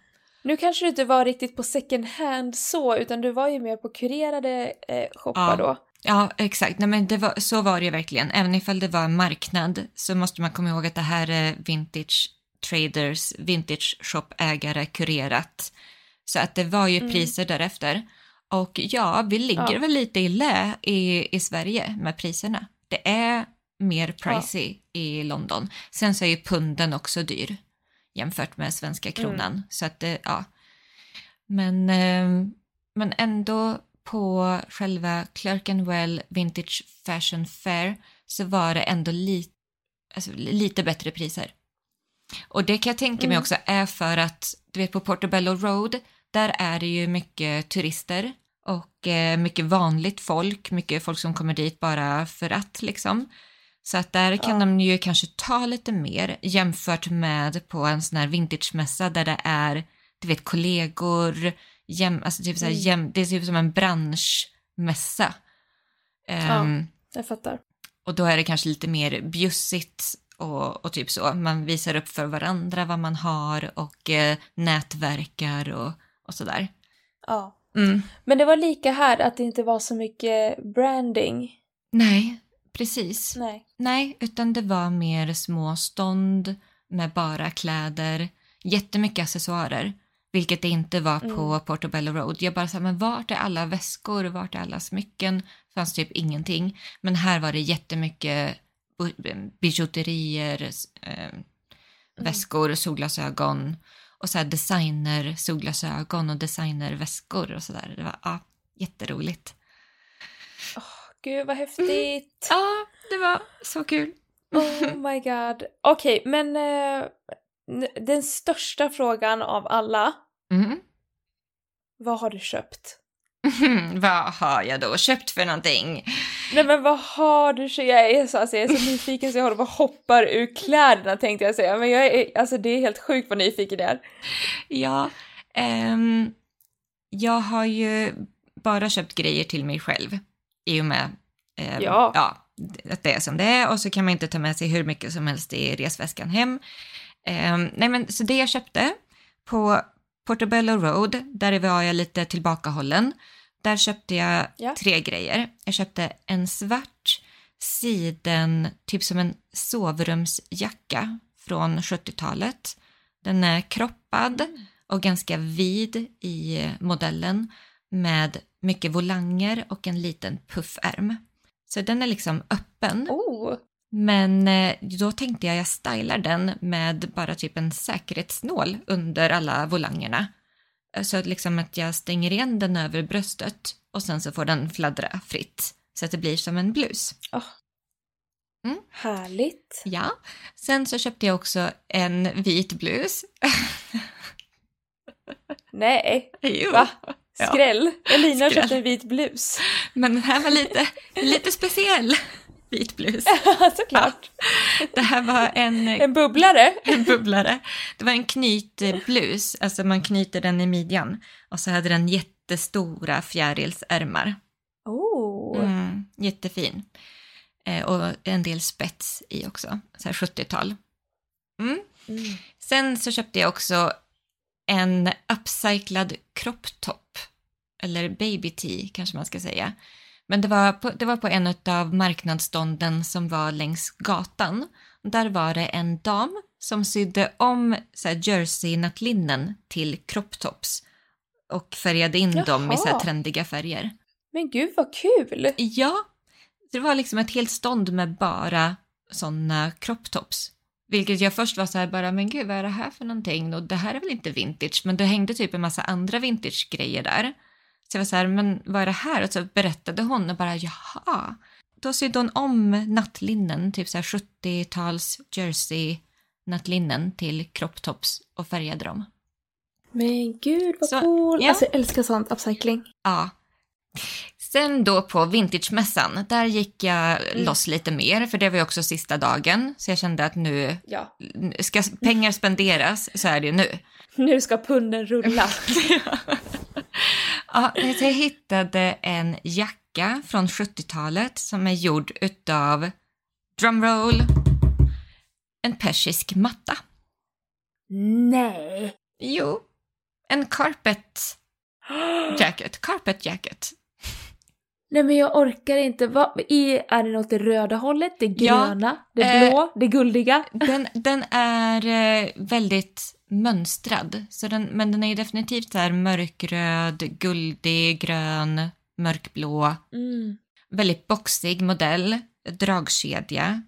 Nu kanske du inte var riktigt på second hand så, utan du var ju mer på kurerade eh, shoppar ja. då. Ja, exakt. Nej, men det var, så var det ju verkligen. Även ifall det var en marknad så måste man komma ihåg att det här är vintage traders, vintage shop-ägare kurerat. Så att det var ju mm. priser därefter. Och ja, vi ligger ja. väl lite i lä i, i Sverige med priserna. Det är mer pricey ja. i London. Sen så är ju punden också dyr jämfört med svenska mm. kronan. Mm. Så att det, ja. Men, eh, men ändå på själva Clerkenwell Vintage Fashion Fair så var det ändå li, alltså, lite bättre priser. Och det kan jag tänka mig mm. också är för att, du vet på Portobello Road, där är det ju mycket turister och eh, mycket vanligt folk, mycket folk som kommer dit bara för att liksom. Så att där kan ja. de ju kanske ta lite mer jämfört med på en sån här vintagemässa där det är, du vet, kollegor, jäm, alltså typ så här, mm. jäm, det ser ut som en branschmässa. Um, ja, ehm, jag fattar. Och då är det kanske lite mer bjussigt och, och typ så. Man visar upp för varandra vad man har och eh, nätverkar och, och sådär. Ja. Mm. Men det var lika här att det inte var så mycket branding. Nej, precis. Nej. Nej, utan det var mer små stånd med bara kläder, jättemycket accessoarer. Vilket det inte var på mm. Portobello Road. Jag bara sa, men vart är alla väskor? Vart är alla smycken? Fanns typ ingenting. Men här var det jättemycket bijouterier, eh, mm. väskor, solglasögon och så här designer solglasögon och designerväskor och sådär. Det var ja, jätteroligt. Gud vad häftigt! Ja, det var så kul. oh my god. Okej, okay, men eh, den största frågan av alla. Mm. Vad har du köpt? vad har jag då köpt för någonting? Nej men vad har du köpt? Jag är så, alltså, jag är så nyfiken så jag håller på och hoppar ur kläderna tänkte jag säga. Men jag är, alltså det är helt sjukt vad nyfiken jag är. Ja, um, jag har ju bara köpt grejer till mig själv i och med um, ja. ja, att det är som det är och så kan man inte ta med sig hur mycket som helst i resväskan hem. Um, nej men så det jag köpte på Portobello Road, där var jag lite tillbakahållen. Där köpte jag ja. tre grejer. Jag köpte en svart siden, typ som en sovrumsjacka från 70-talet. Den är kroppad mm. och ganska vid i modellen med mycket volanger och en liten puffärm. Så den är liksom öppen. Oh. Men eh, då tänkte jag jag stylar den med bara typ en säkerhetsnål under alla volangerna. Eh, så att liksom att jag stänger igen den över bröstet och sen så får den fladdra fritt. Så att det blir som en blus. Oh. Mm. Härligt. Ja. Sen så köpte jag också en vit blus. Nej. Jo. Va? Skräll. Ja. Elina köpte en vit blus. Men den här var lite, lite speciell vit blus. Såklart. Ja. Det här var en... En bubblare. En bubblare. Det var en knytblus, alltså man knyter den i midjan. Och så hade den jättestora fjärilsärmar. Oh. Mm, jättefin. Eh, och en del spets i också, så här 70-tal. Mm. Mm. Sen så köpte jag också en upcyclad kropptopp, eller baby tee kanske man ska säga Men det var på, det var på en av marknadsstånden som var längs gatan. Där var det en dam som sydde om så här, jersey-nattlinnen till crop tops och färgade in Jaha. dem i så här, trendiga färger. Men gud vad kul! Ja, det var liksom ett helt stånd med bara såna crop tops. Vilket jag först var så här bara, men gud vad är det här för någonting? Och det här är väl inte vintage? Men det hängde typ en massa andra vintage-grejer där. Så jag var så här, men vad är det här? Och så berättade hon och bara, jaha. Då sydde hon om nattlinnen, typ så här 70-tals jersey nattlinnen till crop tops och färgade dem. Men gud vad Så, cool! ja. Alltså jag älskar sånt, upcycling. Ja. Sen då på vintagemässan, där gick jag loss lite mer, för det var ju också sista dagen. Så jag kände att nu, Ja. ska pengar spenderas så är det ju nu. Nu ska punden rulla. Ja, jag hittade en jacka från 70-talet som är gjord utav, drumroll, en persisk matta. Nej! Jo, en carpet jacket. Carpet jacket. Nej men jag orkar inte. Vad, i, är det något det röda hållet, det Ja, gröna, det eh, blå, det guldiga? Den, den är eh, väldigt mönstrad, så den, men den är ju definitivt så här mörkröd, guldig, grön, mörkblå. Mm. Väldigt boxig modell, dragkedja,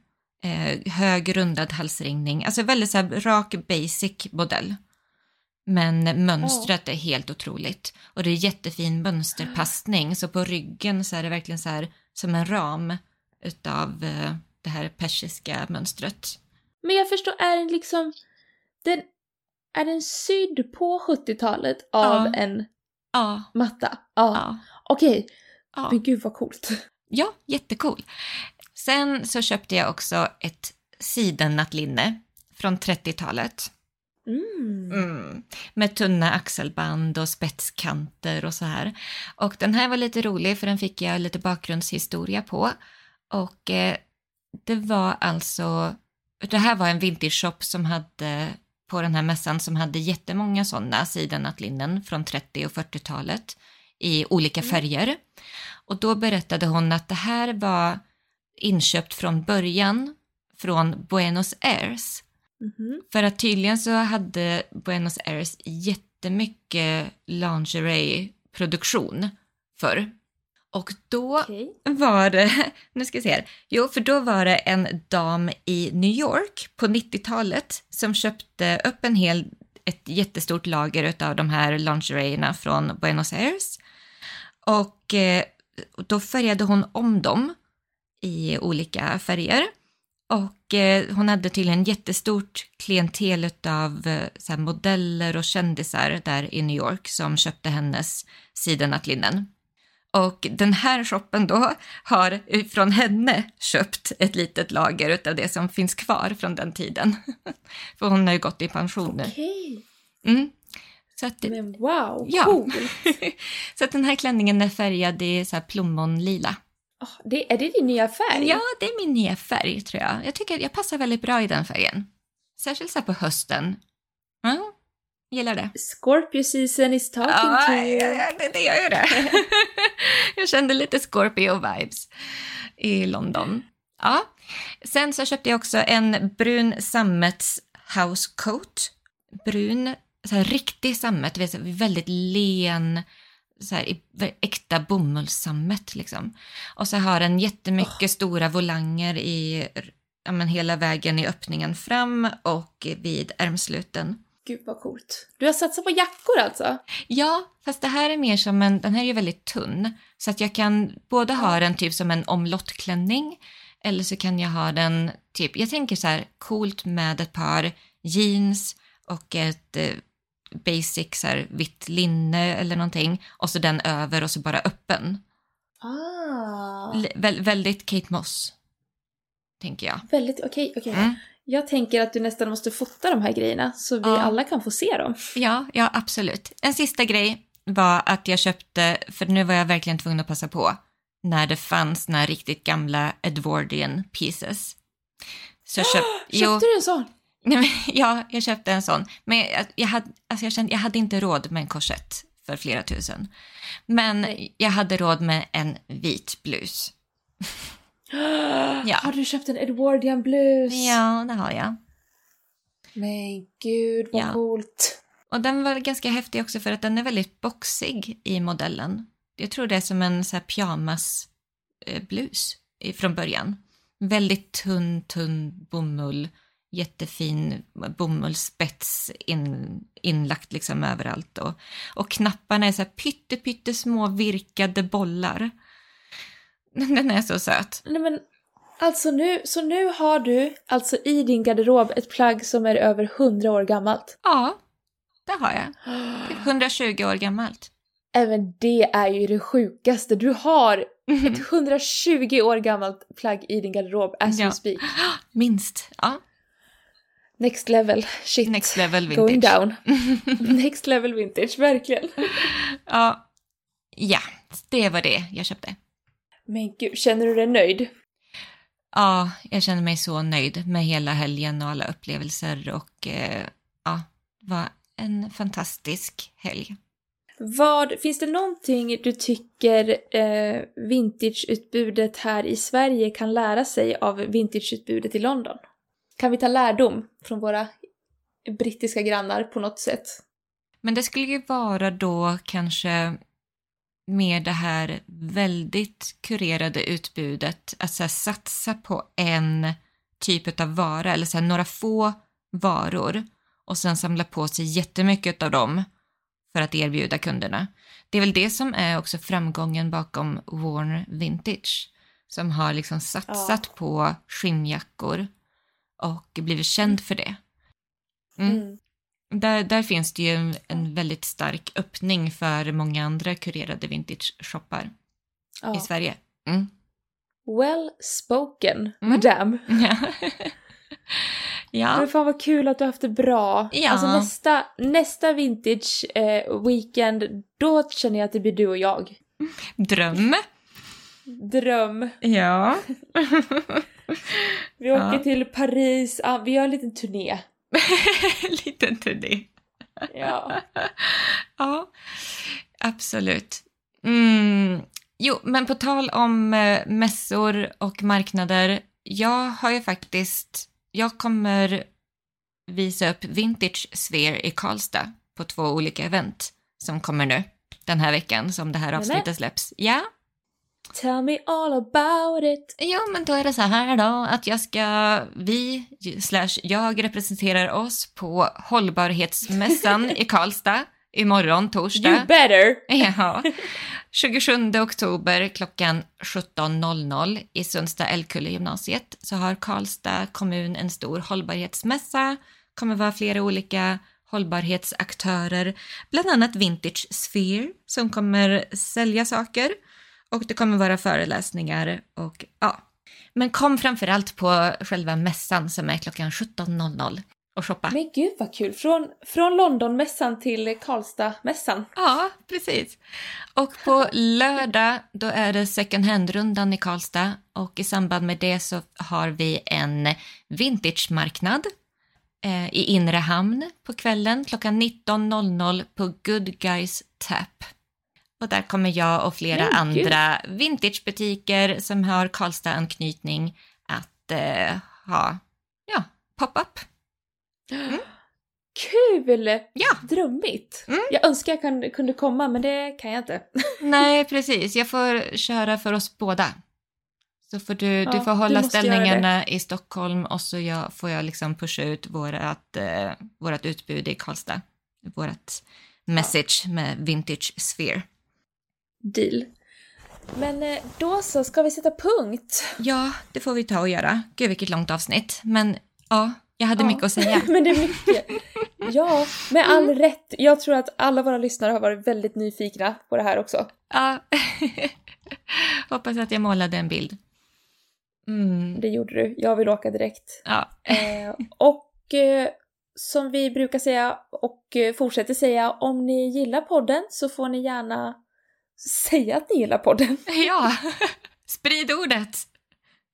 eh, hög rundad halsringning. Alltså väldigt så här rak basic modell. Men mönstret är helt otroligt. Och det är jättefin mönsterpassning, så på ryggen så är det verkligen så här som en ram utav eh, det här persiska mönstret. Men jag förstår, är den liksom... Den, är den sydd på 70-talet av Ja. en Ja, matta? Ja. ja, Okej, ja. men gud vad coolt. Ja, jättecool. Sen så köpte jag också ett sidennattlinne från 30-talet. Mm. Mm. Med tunna axelband och spetskanter och så här. Och den här var lite rolig för den fick jag lite bakgrundshistoria på. Och eh, det var alltså, det här var en vintage shop som hade på den här mässan som hade jättemånga sådana sidennattlinnen från 30 och 40-talet i olika färger. Och då berättade hon att det här var inköpt från början från Buenos Aires. Mhm. För att tydligen så hade Buenos Aires jättemycket lingerie-produktion förr. Och då Okej. var det, nu ska vi se här, jo för då var det en dam i New York på 90-talet som köpte upp en hel, ett jättestort lager av de här lingerierna från Buenos Aires. Och eh, då färgade hon om dem i olika färger. Och eh, hon hade tydligen jättestort klientel av eh, modeller och kändisar där i New York som köpte hennes sidennattlinnen. Och den här shoppen då har från henne köpt ett litet lager av det som finns kvar från den tiden. För hon har ju gått i pension nu. Okej. Mm. Så, att, Men wow, Ja. cool. så att den här klänningen är färgad i så här plommonlila. Ah, det, är det din nya färg? Ja, det är min nya färg tror jag. Jag tycker jag passar väldigt bra i den färgen. Särskilt så här på hösten. Ja, gillar det. Scorpio season is talking Ja, to you. ja, det, det gör ju det. jag kände lite Scorpio-vibes i London. Ja. Sen så köpte jag också en brun sammets housecoat. Brun, så här riktig sammet, vet, väldigt len, så här, äkta bomullssammet liksom. Och så har den jättemycket stora volanger i, ja, men hela vägen i öppningen fram och vid ärmsluten. Gud vad coolt. Du har satsat på jackor alltså? Ja, fast det här är mer som en, den här är ju väldigt tunn. Så att jag kan både ha den typ som en omlottklänning eller så kan jag ha den typ, jag tänker så här coolt med ett par jeans och ett eh, basic så här vitt linne eller någonting och så den över och så bara öppen. Ah. L- vä- väldigt Kate Moss, tänker jag. Väldigt, okej, okej. Mm. Jag tänker att du nästan måste fota de här grejerna så vi Ja. alla kan få se dem. Ja, ja absolut. En sista grej var att jag köpte, för nu var jag verkligen tvungen att passa på, när det fanns några riktigt gamla Edwardian pieces. Så jag köp, jo, Köpte du en sån? nej, men, ja, jag köpte en sån. Men jag, jag, hade, alltså jag, kände, jag hade inte råd med en korsett. för flera tusen. Men jag hade råd med en vit blus. ja. Har du köpt en Edwardian blus? Ja, det har jag. Men gud vad ja. coolt. Och den var ganska häftig också för att den är väldigt boxig i modellen. Jag tror det är som en så här pyjamasblus eh, från början. Väldigt tunn, tunn bomull, jättefin bomullsspets in, inlagt liksom överallt. Och, och knapparna är så här pytte, pytte små virkade bollar. Den är så söt. Nej men alltså nu, så nu har du alltså i din garderob ett plagg som är över 100 år gammalt? Ja, det har jag. 120 år gammalt. Även det är ju det sjukaste. Du har ett 120 år gammalt plagg i din garderob as ja. we speak. Minst, ja. Next level, shit. Next level vintage. Going down. Next level vintage, verkligen. ja. Ja, det var det jag köpte. Men gud, känner du dig nöjd? Ja, jag känner mig så nöjd med hela helgen och alla upplevelser och eh, ja, det var en fantastisk helg. Vad, finns det någonting du tycker eh, vintageutbudet här i Sverige kan lära sig av vintageutbudet i London? Kan vi ta lärdom från våra brittiska grannar på något sätt? Men det skulle ju vara då kanske mer det här väldigt kurerade utbudet, att så satsa på en typ av vara eller så här, några få varor och sen samla på sig jättemycket av dem för att erbjuda kunderna. Det är väl det som är också framgången bakom Warner Vintage som har liksom satsat ja. på skinnjackor och blivit känd för det. Mm. Mm. Där, där finns det ju en, väldigt stark öppning för många andra kurerade vintage-shoppar ja. i Sverige. Mm. Well spoken, mm. madame. Ja. Men fan vad kul att du har haft det bra. Ja. Alltså nästa, nästa vintage eh, weekend, då känner jag att det blir du och jag. Dröm. Dröm. Ja. vi åker ja. till Paris, vi gör en liten turné. liten turné. ja. ja, absolut. Mm. Jo, men på tal om eh, mässor och marknader. Jag har ju faktiskt jag kommer visa upp Vintage Sphere i Karlstad på två olika event som kommer nu den här veckan som det här avsnittet släpps. Ja. Tell me all about it. Ja, men då är det så här då att jag ska, vi slash jag representerar oss på hållbarhetsmässan i Karlstad imorgon, torsdag. You better! Ja. 27 oktober klockan 17.00 i Sundsta Älkulle gymnasiet så har Karlstad kommun en stor hållbarhetsmässa. kommer vara flera olika hållbarhetsaktörer, bland annat Vintage Sphere som kommer sälja saker och det kommer vara föreläsningar och ja. Men kom framförallt på själva mässan som är klockan 17.00 och shoppa. Men gud vad kul! Från, från Londonmässan till Karlstadmässan. Ja, precis. Och på lördag då är det second hand-rundan i Karlstad och i samband med det så har vi en vintage-marknad eh, i Inre Hamn på kvällen klockan 19.00 på Good Guys Tap. Och där kommer jag och flera Men, andra gud. vintagebutiker som har Karlstad-anknytning att eh, ha ja, pop-up. Mm. Kul! Ja. Drömmigt. Mm. Jag önskar jag kan, kunde komma men det kan jag inte. Nej precis, jag får köra för oss båda. Så får du, ja, du får hålla du ställningarna i Stockholm och så jag, får jag liksom pusha ut vårat, eh, vårat utbud i Karlstad. Vårat message ja. med Vintage Sphere. Deal. Men eh, då så, ska vi sätta punkt? Ja, det får vi ta och göra. Gud vilket långt avsnitt. Men ja, jag hade ja. mycket att säga. Men det är mycket. Ja, med all mm. rätt. Jag tror att alla våra lyssnare har varit väldigt nyfikna på det här också. Ja. Hoppas att jag målade en bild. Mm. Det gjorde du. Jag vill åka direkt. Ja. eh, och eh, som vi brukar säga och eh, fortsätter säga, om ni gillar podden så får ni gärna säga att ni gillar podden. Ja, sprid ordet.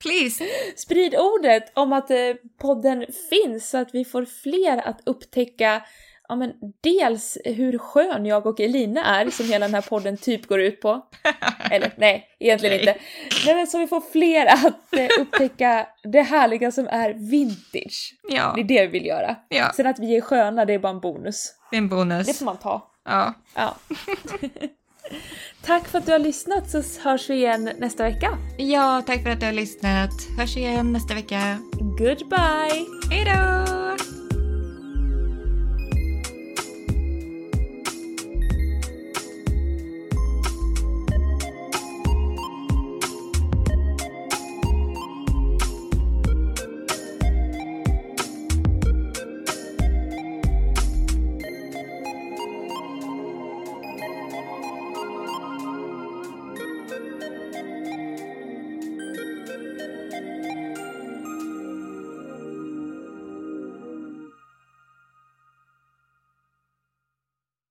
Please! Sprid ordet om att eh, podden finns så att vi får fler att upptäcka ja men dels hur skön jag och Elina är som hela den här podden typ går ut på. Eller nej, egentligen nej. inte. Nej men så vi får fler att eh, upptäcka det härliga som är vintage. Ja. Det är det vi vill göra. Ja. Sen att vi är sköna, det är bara en bonus. Det är en bonus. Det får man ta. Ja. Ja. tack för att du har lyssnat så hörs vi igen nästa vecka. Ja, tack för att du har lyssnat. Hörs igen nästa vecka. Goodbye! Hejdå!